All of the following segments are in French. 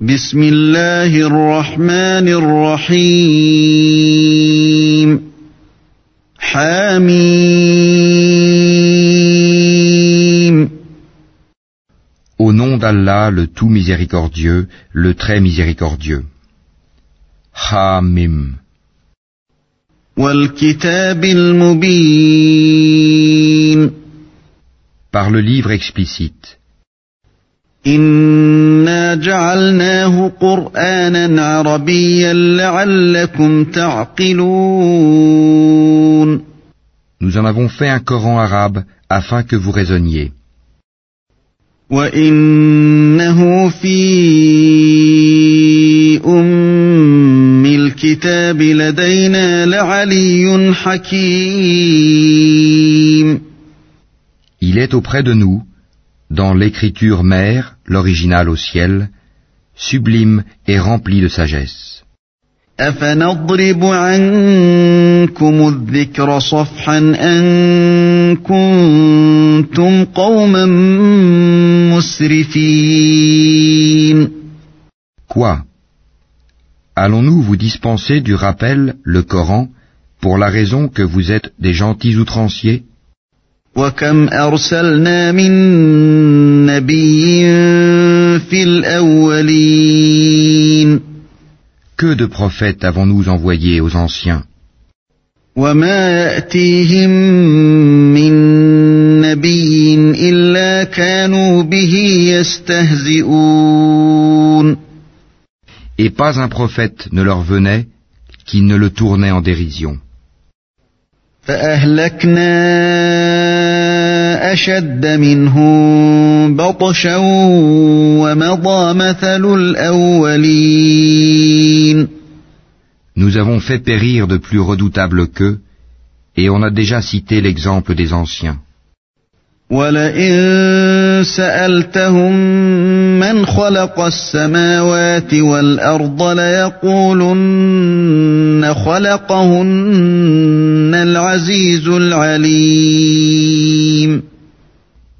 بسم الله الرحمن الرحيم حميم Au nom d'Allah, le tout miséricordieux, le très miséricordieux. Hamim. والكتاب المبين Par le livre explicite. إنا جعلناه قرآنا عربيا لعلكم تعقلون Nous en avons fait un Coran arabe afin que vous raisonniez. وإنه في أم الكتاب لدينا لعلي حكيم Il est auprès de nous, dans l'écriture mère, l'original au ciel, sublime et rempli de sagesse. أفنضرب عنكم الذكر صفحا أن كنتم قوما مسرفين Quoi Allons-nous vous dispenser du rappel, le Coran, pour la raison que vous êtes des gentils outranciers وكم أرسلنا من نبي في الأولين Que de prophètes avons-nous envoyés aux anciens وما يأتيهم من نبي إلا كانوا به يستهزئون Et pas un prophète ne leur venait qui ne le tournait en dérision. فأهلكنا أشد منهم بطشا ومضى مثل الأولين Nous avons fait périr de plus redoutables qu'eux, et on a déjà cité l'exemple des anciens. ولئن سألتهم من خلق السماوات والأرض ليقولن خلقهن العزيز العليم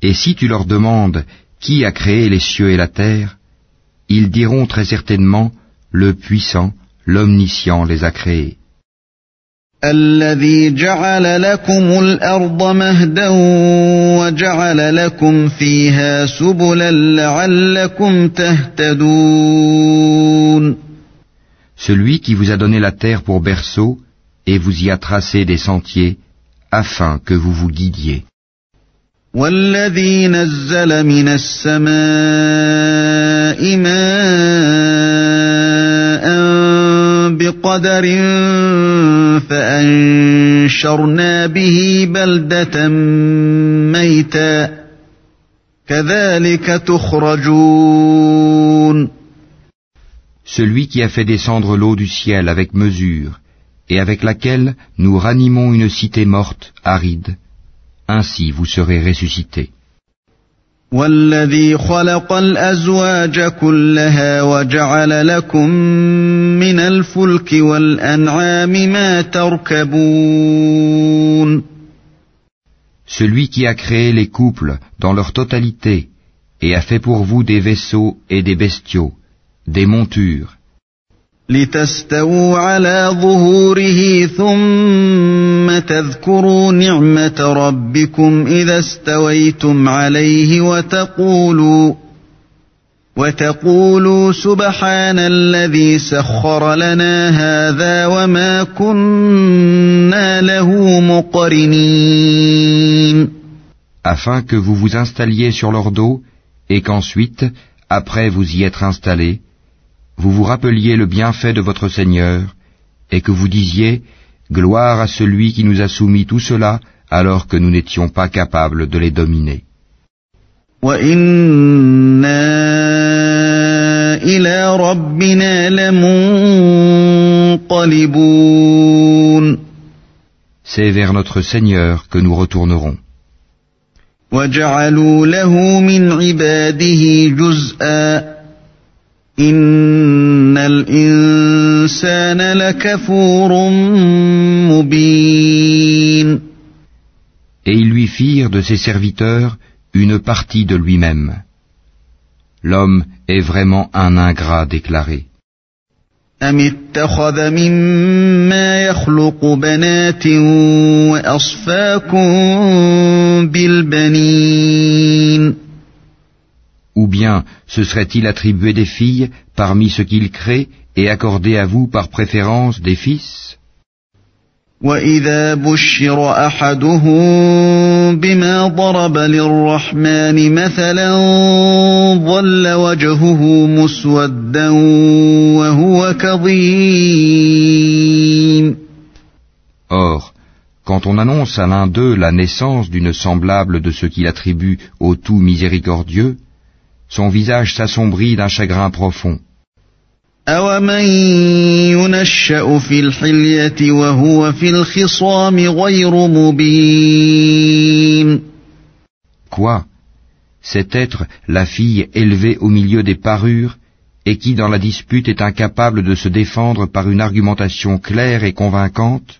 Et si tu leur demandes qui a créé les cieux et la terre, ils diront très certainement le puissant, l'omniscient les a créés. الذي جعل لكم الأرض مهدا وجعل لكم فيها سبلا لعلكم تهتدون Celui qui vous a donné la terre pour berceau et vous y a tracé des sentiers afin que vous vous guidiez. والذي نزل من السماء ماء بقدر فأنشرنا به بلدة ميتا كذلك تخرجون Celui qui a fait descendre l'eau du ciel avec mesure et avec laquelle nous ranimons une cité morte, aride, ainsi vous serez ressuscités. والذي خلق الأزواج كلها وجعل لكم من الفلك والأنعام ما تركبون Celui qui a créé les couples dans leur totalité et a fait pour vous des vaisseaux et des bestiaux, des montures, لتستووا على ظهوره ثم تذكروا نعمة ربكم إذا استويتم عليه وتقولوا وتقولوا سبحان الذي سخر لنا هذا وما كنا له مقرنين. Afin que vous vous installiez sur leur dos et qu'ensuite, après vous y être installés, vous vous rappeliez le bienfait de votre Seigneur et que vous disiez Gloire à celui qui nous a soumis tout cela alors que nous n'étions pas capables de les dominer. وإنا إلى ربنا لمنقلبون C'est vers notre Seigneur que nous retournerons. وجعلوا له من عباده جزءا إن الإنسان لكفور مبين Et ils lui firent de ses serviteurs une partie de lui-même. L'homme est vraiment un ingrat déclaré. أم اتخذ مما يخلق بنات وأصفاكم بالبنين Ou bien se serait-il attribué des filles parmi ce qu'il crée et accordé à vous par préférence des fils وإذا بشر أحدهم بما ضرب للرحمن مثلا ظل وجهه مسودا وهو كظيم Or, quand on annonce à l'un d'eux la naissance d'une semblable de ce qu'il attribue au tout miséricordieux, son visage s'assombrit d'un chagrin profond. Quoi? Cet être, la fille élevée au milieu des parures, et qui dans la dispute est incapable de se défendre par une argumentation claire et convaincante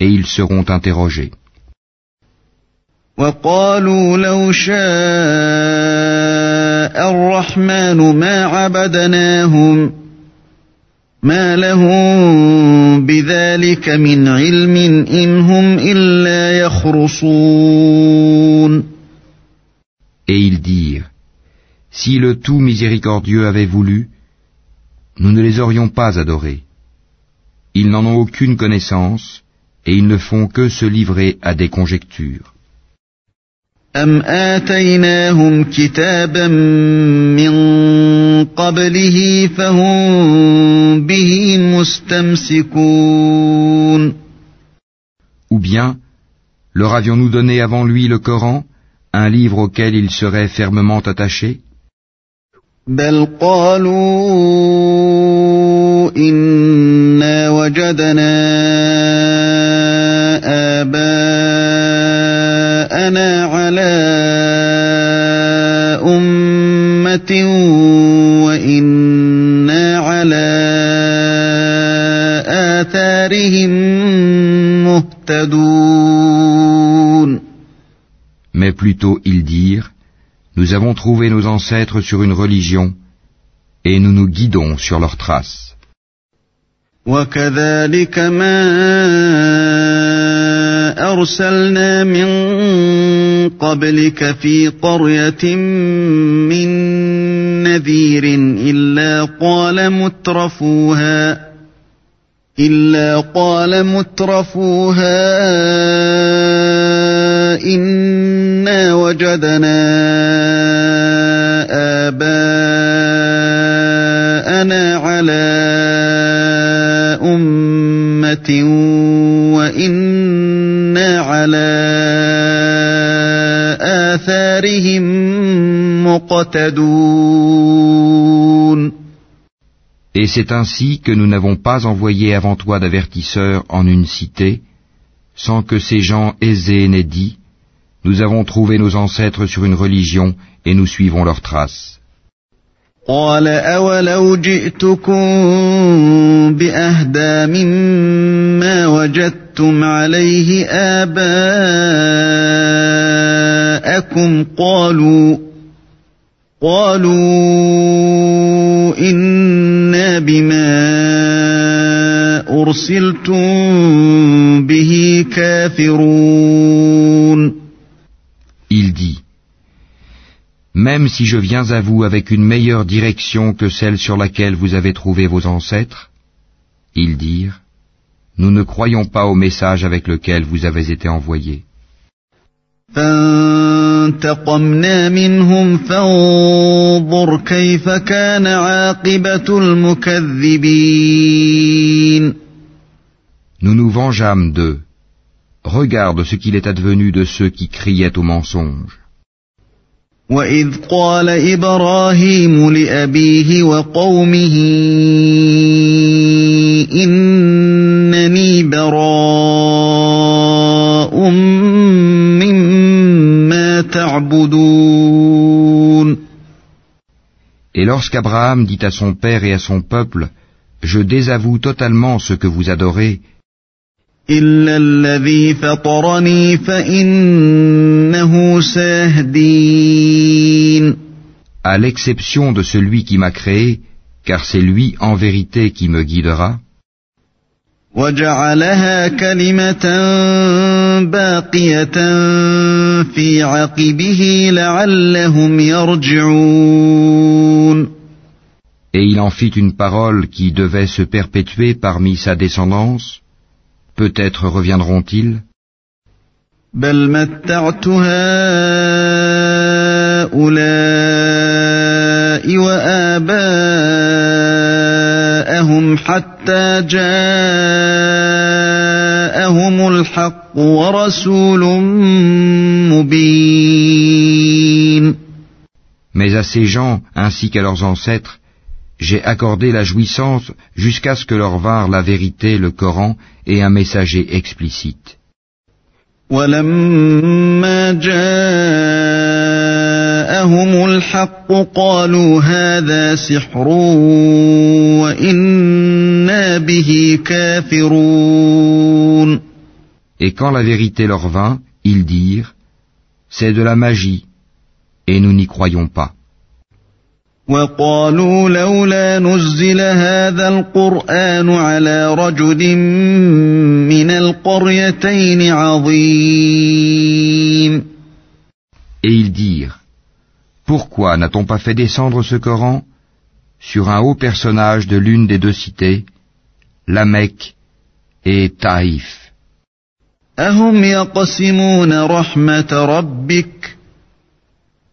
et ils seront interrogés. وقالوا لو شاء الرحمن ما عبدناهم ما لهم بذلك من علم إن هم إلا يخرصون Et ils dirent, Si le tout miséricordieux avait voulu, nous ne les aurions pas adorés. Ils n'en ont aucune connaissance, et ils ne font que se livrer à des conjectures. أم آتيناهم كتابا من قبله فهم به مستمسكون Ou bien, leur avions-nous donné avant lui le Coran, un livre auquel ils seraient fermement attachés بل قالوا إنا وجدنا آباءنا على أمة وإنا على آثارهم مهتدون Mais plutôt ils dirent, Nous avons trouvé nos ancêtres sur une religion, et nous nous guidons sur leurs traces. وكذلك ما أرسلنا من قبلك في قرية من نذير إلا قال مترفوها إلا قال مترفوها إنا وجدنا Et c'est ainsi que nous n'avons pas envoyé avant toi d'avertisseurs en une cité, sans que ces gens aisés n'aient dit, Nous avons trouvé nos ancêtres sur une religion et nous suivons leurs traces. قال أولو جئتكم بأهدى مما وجدتم عليه آباءكم قالوا قالوا إنا بما أرسلتم به كافرون Il dit, Même si je viens à vous avec une meilleure direction que celle sur laquelle vous avez trouvé vos ancêtres, ils dirent, Nous ne croyons pas au message avec lequel vous avez été envoyés. فانتقمنا منهم فانظر كيف كان عاقبة المكذبين Nous nous vengeâmes d'eux. Regarde ce qu'il est advenu de ceux qui criaient au mensonge. وإذ قال إبراهيم لأبيه وقومه تعبدون Et lorsqu'Abraham dit à son père et à son peuple, Je désavoue totalement ce que vous adorez, إلا الذي فطرني فإنه سيهدين à l'exception de celui qui m'a créé, car c'est lui en vérité qui me guidera, وجعلها كلمة باقية في عقبه لعلهم يرجعون et il en fit une parole qui devait se perpétuer parmi sa descendance, peut-être reviendront-ils بل متعت هؤلاء وآباءهم حتى جاءهم الحق ورسول مبين Mais à ces gens ainsi qu'à leurs ancêtres, j'ai accordé la jouissance jusqu'à ce que leur vinrent la vérité, le Coran et un messager explicite. ولما جاءهم الحق قالوا هذا سحر وإنا به كافرون Et quand la vérité leur vint, ils dirent, C'est de la magie, et nous n'y croyons pas. وقالوا لولا نزل هذا القرآن على رجل من القريتين عظيم Et ils dirent, Pourquoi n'a-t-on pas fait descendre ce Coran sur un haut personnage de l'une des deux cités, la Mecque et Taïf?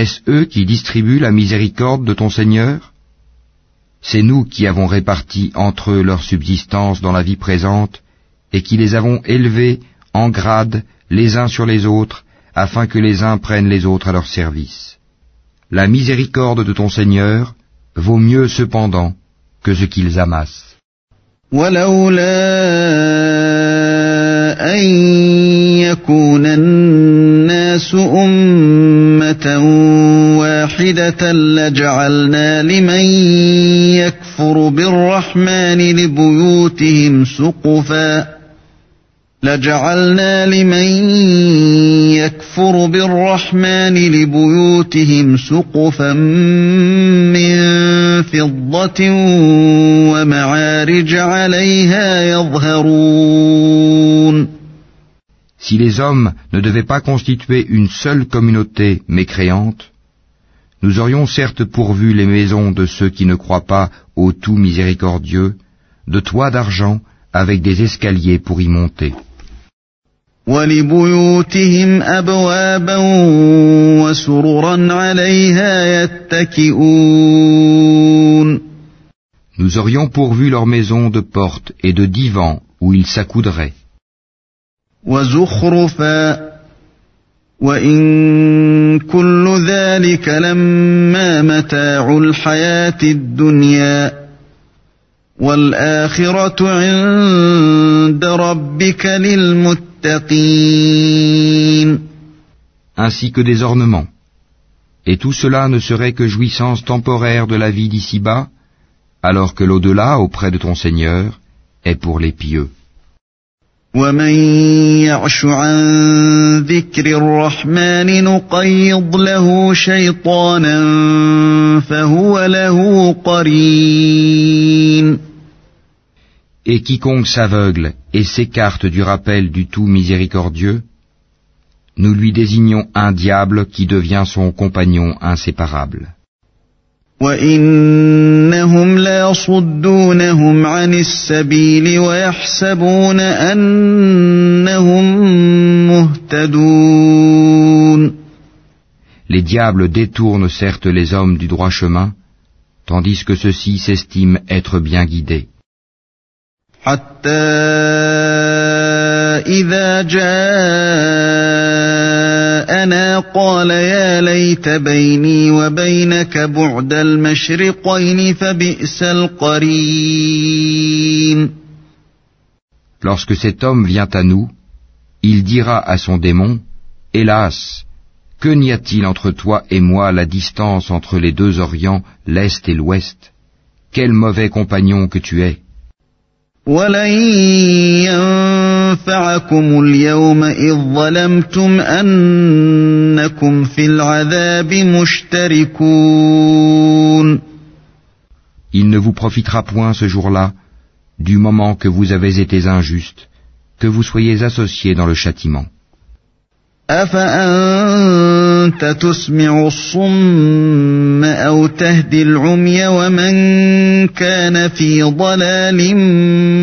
Est-ce eux qui distribuent la miséricorde de ton Seigneur C'est nous qui avons réparti entre eux leur subsistance dans la vie présente et qui les avons élevés en grade les uns sur les autres afin que les uns prennent les autres à leur service. La miséricorde de ton Seigneur vaut mieux cependant que ce qu'ils amassent. ولولا أن يكون الناس أمة واحدة لجعلنا لمن يكفر بالرحمن لبيوتهم سقفا. لجعلنا لمن يكفر بالرحمن لبيوتهم سقفا من فضة ومعارج عليها يظهرون. Si les hommes ne devaient pas constituer une seule communauté mécréante, Nous aurions certes pourvu les maisons de ceux qui ne croient pas au tout miséricordieux, de toits d'argent avec des escaliers pour y monter. Nous aurions pourvu leurs maisons de portes et de divans où ils s'accoudraient. وإن كل ذلك لما متاع الحياة الدنيا والآخرة عند ربك للمتقين ainsi que des ornements. Et tout cela ne serait que jouissance temporaire de la vie d'ici-bas, alors que l'au-delà auprès de ton Seigneur est pour les pieux. ومن يعش عن ذكر الرحمن نقيض له شيطانا فهو له قرين Et quiconque s'aveugle et s'écarte du rappel du tout miséricordieux, nous lui désignons un diable qui devient son compagnon inséparable. وإنهم ليصدونهم عن السبيل ويحسبون أنهم مهتدون Les diables détournent certes les hommes du droit chemin, tandis que ceux-ci s'estiment être bien guidés. حتى إذا جاءنا قال يا ليت بيني وبينك بعد المشرقين فبئس القرين Lorsque cet homme vient à nous, il dira à son démon, Hélas, que n'y a-t-il entre toi et moi la distance entre les deux Orients, l'Est et l'Ouest Quel mauvais compagnon que tu es ولن ينفعكم اليوم إذ ظلمتم أنكم في العذاب مشتركون Il ne vous profitera point ce jour-là, du moment que vous avez été injuste, que vous soyez associés dans le châtiment. أفأنت تسمع الصم أو تهدي العمي ومن كان في ضلال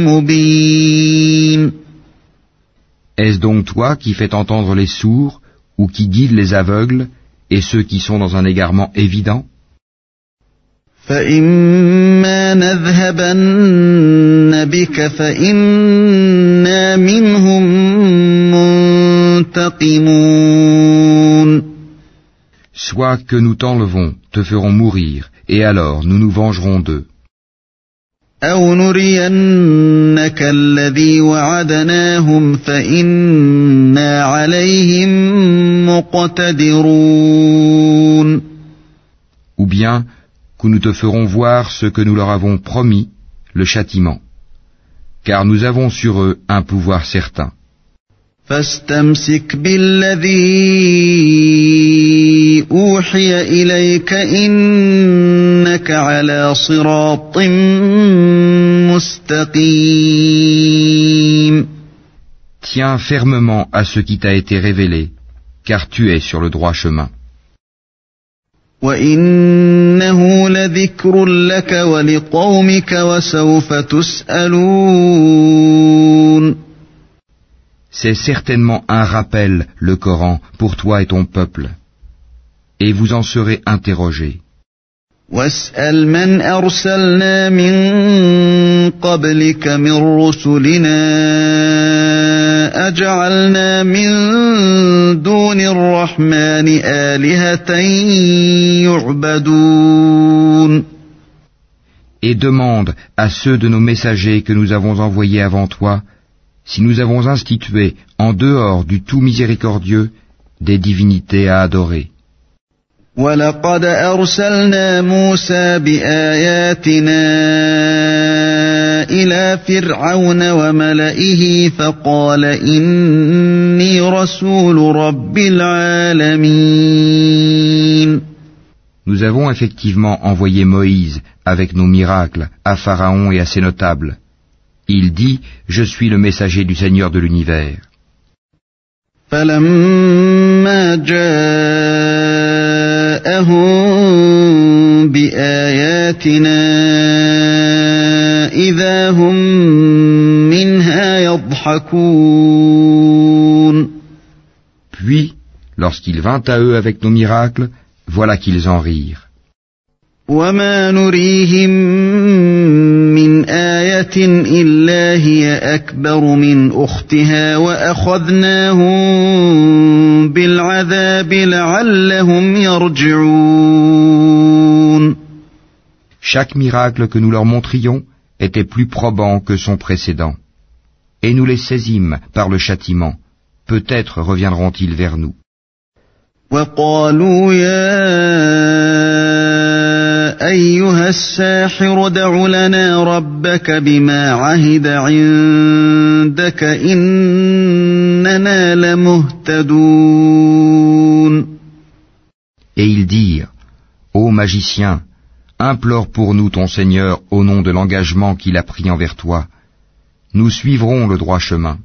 مبين Est-ce donc toi qui fais entendre les sourds ou qui guide les aveugles et ceux qui sont dans un égarement évident? Soit que nous t'enlevons, te ferons mourir, et alors nous nous vengerons d'eux. أو نرينك الذي وعدناهم فإنا عليهم مقتدرون Ou bien que nous te ferons voir ce que nous leur avons promis, le châtiment. Car nous avons sur eux un pouvoir certain. فاستمسك بالذي أوحي إليك إنك على صراط مستقيم Tiens fermement à ce qui t'a été révélé, car tu es sur le droit chemin. وإنه لذكر لك ولقومك وسوف تسألون C'est certainement un rappel, le Coran, pour toi et ton peuple. Et vous en serez interrogés. واسأل من أرسلنا من قبلك من رسلنا أجعلنا من دون الرحمن آلهة يعبدون Et demande à ceux de nos messagers que nous avons envoyés avant toi, si nous avons institué, en dehors du tout miséricordieux, des divinités à adorer. ولقد أرسلنا موسى بآياتنا إلى فرعون وملئه فقال إني رسول رب العالمين Nous avons effectivement envoyé Moïse avec nos miracles à Pharaon et à ses notables. Il dit, Je suis le messager du Seigneur de l'univers. فلما جاءهم بآياتنا إذا هم منها يضحكون Puis, lorsqu'il vint à eux avec nos miracles, voilà qu'ils en rirent. وما نريهم من آية إلا هي أكبر من أختها وأخذناهم بالعذاب لعلهم يرجعون Chaque miracle que nous leur montrions était plus probant que son précédent. Et nous les saisîmes par le châtiment. Peut-être reviendront-ils vers nous. وقالوا يا أيها الساحر دع لنا ربك بما عهد عندك إننا لمهتدون Et ils dirent, Ô magicien, implore pour nous ton Seigneur au nom de l'engagement qu'il a pris envers toi. Nous suivrons le droit chemin.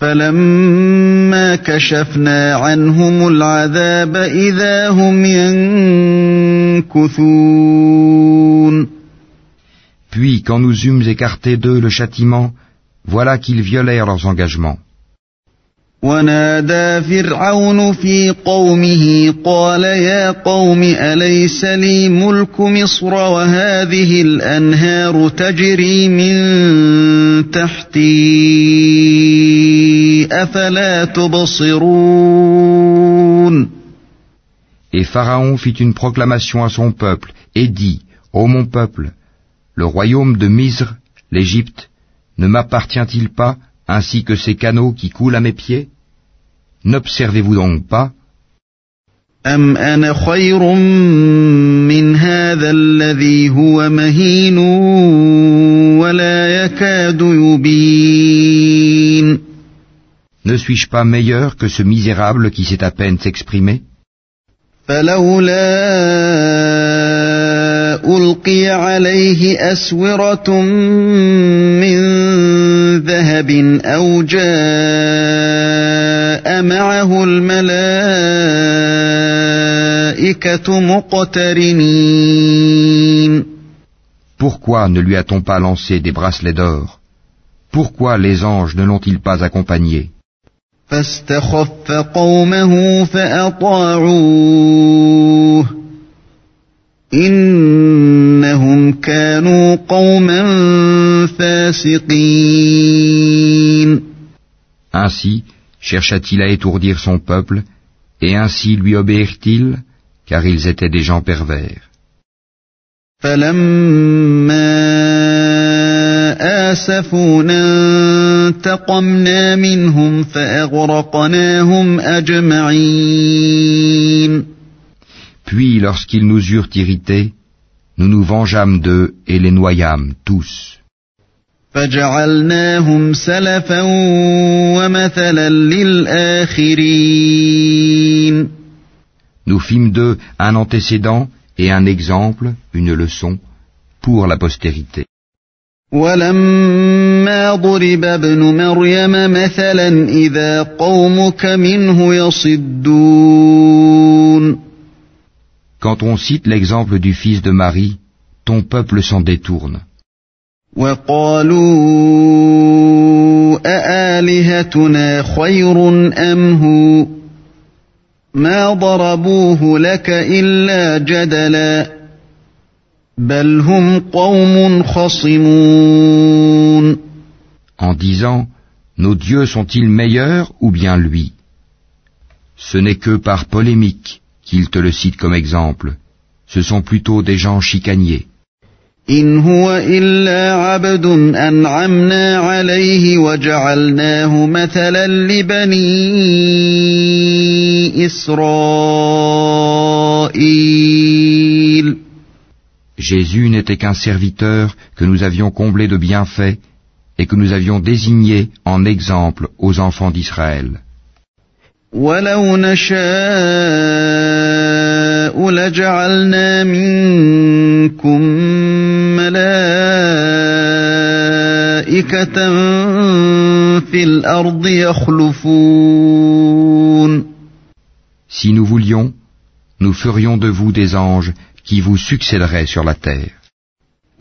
فلما كشفنا عنهم العذاب إذا هم ينكثون Puis quand nous eûmes écarté d'eux le châtiment, voilà qu'ils violèrent leurs engagements. ونادى فرعون في قومه قال يا قوم أليس لي ملك مصر وهذه الأنهار تجري من تحتي أفلا تبصرون Et Pharaon fit une proclamation à son peuple et dit, Ô mon peuple, le royaume de Misre, l'Égypte, ne m'appartient-il pas ainsi que ces canaux qui coulent à mes pieds N'observez-vous donc pas أم أنا خير من هذا الذي هو مهين ولا يكاد يبين Ne suis-je pas meilleur que ce misérable qui sait à peine s'exprimer فلولا ألقي عليه أسورة من ذهب أو جاء معه الملائكة مقترنين Pourquoi ne lui a-t-on pas lancé des bracelets d'or Pourquoi les anges ne l'ont-ils pas accompagné فاستخف قومه فأطاعوه إنهم كانوا قوما فاسقين Ainsi chercha-t-il à étourdir son peuple, et ainsi lui obéirent-ils, car ils étaient des gens pervers. فلما آسفونا انتقمنا منهم فأغرقناهم أجمعين Puis lorsqu'ils nous eurent irrités, nous nous vengeâmes d'eux et les noyâmes tous. فجعلناهم سلفا ومثلا للآخرين Nous fîmes d'eux un antécédent et un exemple, une leçon, pour la postérité. ولما ضرب ابن مريم مثلا إذا قومك منه يصدون Quand on cite l'exemple du fils de Marie, ton peuple s'en détourne. En disant, nos dieux sont-ils meilleurs ou bien lui? Ce n'est que par polémique qu'ils te le cite comme exemple. Ce sont plutôt des gens chicaniers. Jésus n'était qu'un serviteur que nous avions comblé de bienfaits et que nous avions désigné en exemple aux enfants d'Israël. ولو نشاء لجعلنا منكم ملائكة في الأرض يخلفون Si nous voulions, nous ferions de vous des anges qui vous succéderaient sur la terre.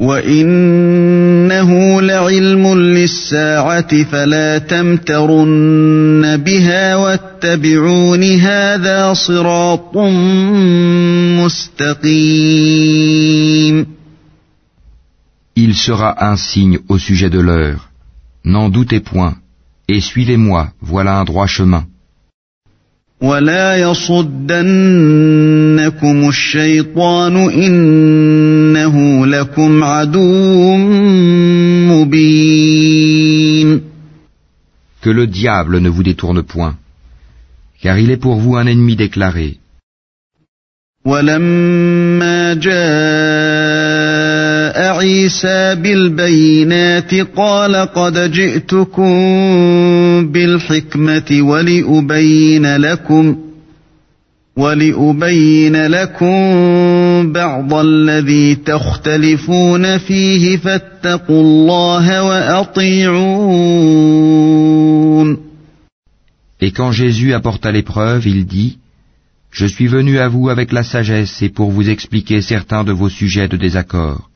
وإنه لعلم للساعة فلا تمترن بها واتبعون هذا صراط مستقيم Il sera un signe au sujet de l'heure. N'en doutez point, et suivez-moi, voilà un droit chemin. ولا يصدنكم الشيطان إنه لكم عدو مبين Que le diable ne vous détourne point, car il est pour vous un ennemi déclaré. ولما جاء عيسى بالبينات قال قد جئتكم بالحكمة ولأبين لكم ولأبين لكم بعض الذي تختلفون فيه فاتقوا الله وأطيعون. Et quand Jésus apporta l'épreuve, il dit, Je suis venu à vous avec la sagesse et pour vous expliquer certains de vos sujets de désaccord.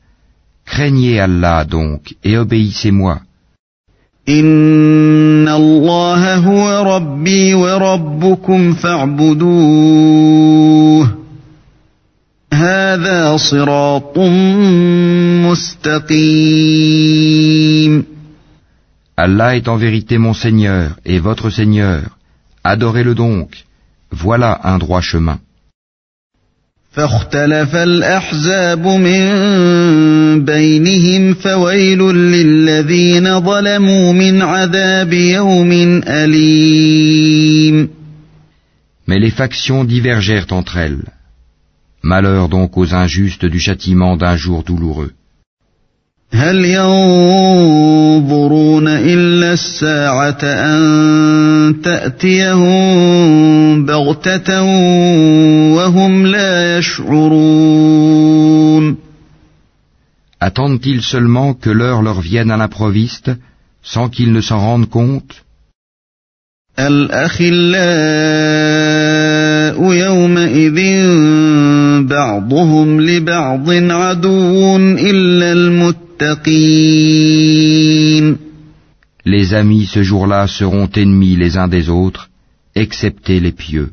Craignez Allah donc et obéissez-moi. Allah est en vérité mon Seigneur et votre Seigneur. Adorez-le donc. Voilà un droit chemin. فاختلف الأحزاب من بينهم فويل للذين ظلموا من عذاب يوم أليم Mais les factions divergèrent entre elles. Malheur donc aux injustes du châtiment d'un jour douloureux. هل ينظرون إلا الساعة أن تأتيهم بغتة وهم لا يشعرون Attendent-ils seulement que l'heure leur vienne à l'improviste, sans qu'ils ne s'en rendent compte الأخلاء يومئذ بعضهم لبعض عدو إلا المتقين Les amis ce jour-là seront ennemis les uns des autres, excepté les pieux.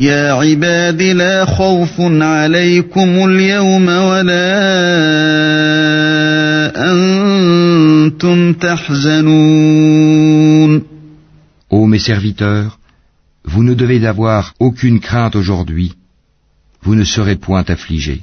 يا عباد لا خوف عليكم اليوم ولا أنتم تحزنون Ô mes serviteurs, vous ne devez avoir aucune crainte aujourd'hui, vous ne serez point affligés.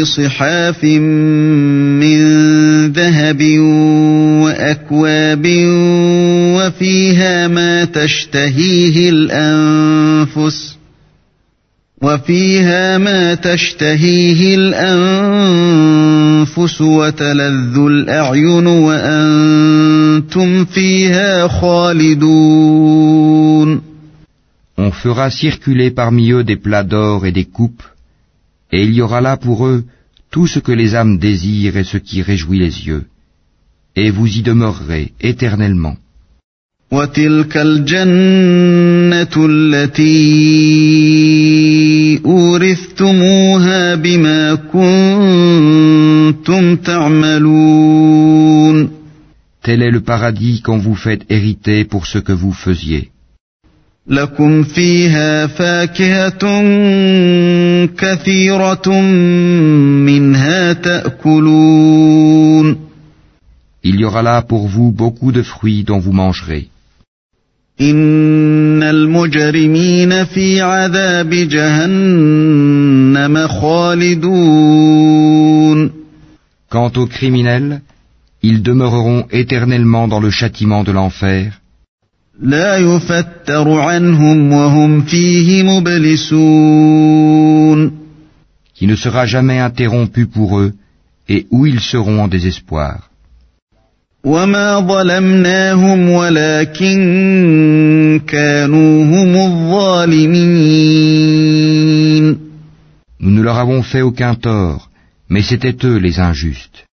بصحاف من ذهب وأكواب وفيها ما تشتهيه الأنفس وفيها ما تشتهيه الأنفس وتلذ الأعين وأنتم فيها خالدون. On fera circuler parmi eux des plats d'or et des coupes, Et il y aura là pour eux tout ce que les âmes désirent et ce qui réjouit les yeux. Et vous y demeurerez éternellement. Tel est le paradis qu'on vous fait hériter pour ce que vous faisiez. لكم فيها فاكهة كثيرة منها تأكلون Il y aura là pour vous beaucoup de fruits dont vous mangerez. إن المجرمين في عذاب جهنم خالدون Quant aux criminels, ils demeureront éternellement dans le châtiment de l'enfer, لا يفتر عنهم وهم فيه مبلسون qui ne sera jamais interrompu pour eux, et où ils seront en désespoir. وما ظلمناهم ولكن كانوا هم الظالمين Nous ne leur avons fait aucun tort, mais c'étaient eux les injustes.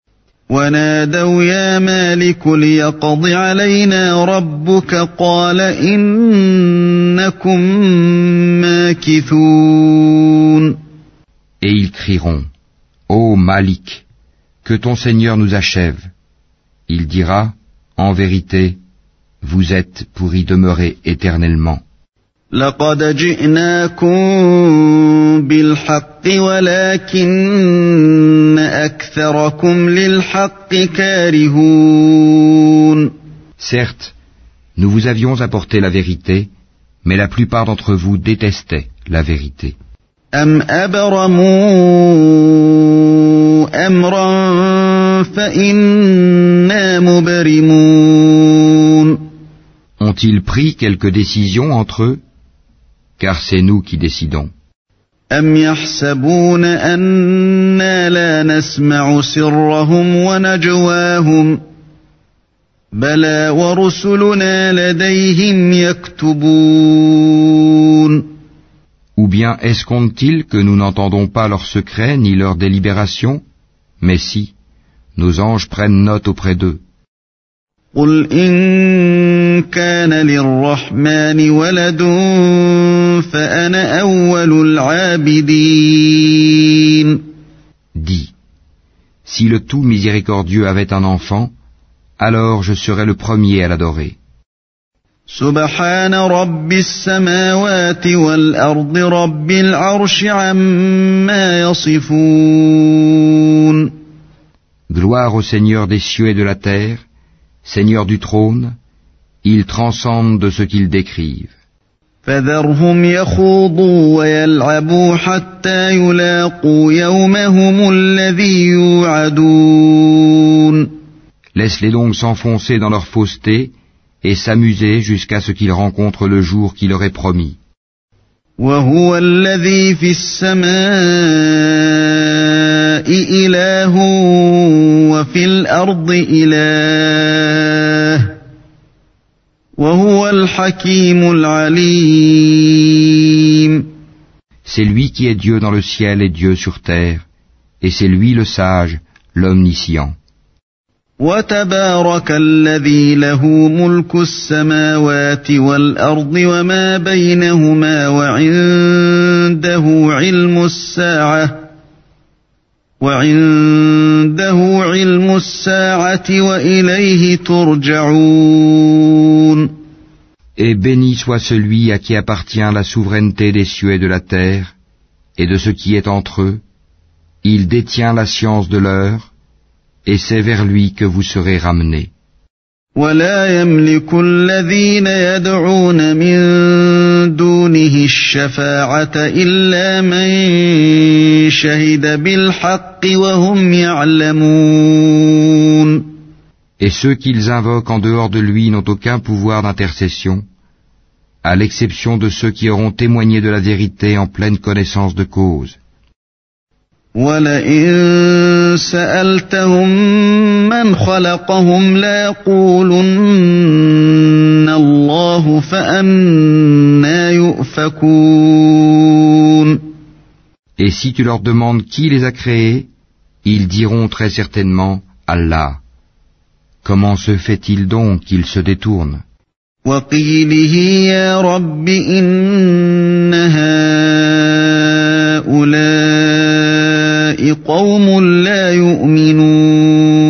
ونادوا يا مالك ليقض علينا ربك قال إنكم ماكثون Et ils crieront, Ô Malik, que ton Seigneur nous achève. Il dira, En vérité, vous êtes pour y demeurer éternellement. لقد جئناكم بالحق ولكن أكثركم للحق كارهون Certes, nous vous avions apporté la vérité, mais la plupart d'entre vous détestaient la vérité. أم أبرموا أمرا فإنا مبرمون Ont-ils pris quelque décision entre eux Car c'est nous qui décidons. أم يحسبون أنا لا نسمع سرهم ونجواهم بلى ورسلنا لديهم يكتبون Ou bien escomptent-ils que nous n'entendons pas leurs secrets ni leurs délibérations Mais si, nos anges prennent note auprès d'eux. قل إن كان للرحمن ولد فأنا أول العابدين Dis, si le tout miséricordieux avait un enfant, alors je serais le premier à l'adorer. سبحان رب السماوات والأرض رب العرش عما يصفون Gloire au Seigneur des cieux et de la terre, Seigneur du trône, il transcende de ce qu'ils décrivent. فذرهم يخوضوا ويلعبوا حتى يلاقوا يومهم الذي يوعدون Laisse-les donc s'enfoncer dans leur fausseté et s'amuser jusqu'à ce qu'ils rencontrent le jour qui leur est promis. وهو الذي في السماء إله وفي الأرض إله وهو الحكيم العليم C'est lui qui est Dieu dans le ciel et Dieu sur terre, et c'est lui le sage, l'omniscient. وتبارك الذي له ملك السماوات والأرض وما بينهما وعنده علم الساعة وعنده علم الساعة وإليه ترجعون Et béni soit celui à qui appartient la souveraineté des cieux et de la terre, et de ce qui est entre eux. Il détient la science de l'heure, et c'est vers lui que vous serez ramenés. ولا يملك الذين يدعون من دونه الشفاعة إلا من شهد بالحق وهم يعلمون Et ceux qu'ils invoquent en dehors de lui n'ont aucun pouvoir d'intercession, à l'exception de ceux qui auront témoigné de la vérité en pleine connaissance de cause. ولئن سألتهم من خلقهم ليقولن الله فأنا يؤفكون Et si tu leur demandes qui les a créés, ils diront très certainement Allah. Comment se fait-il donc qu'ils se détournent وقيله يا رب إن هؤلاء قوم لا يؤمنون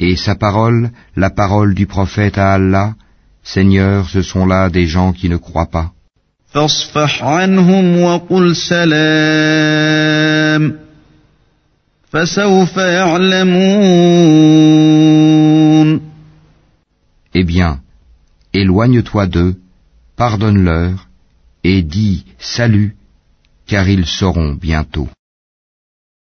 Et sa parole, la parole du prophète à Allah, Seigneur, ce sont là des gens qui ne croient pas. Eh bien, éloigne-toi d'eux, pardonne-leur, et dis salut, car ils sauront bientôt.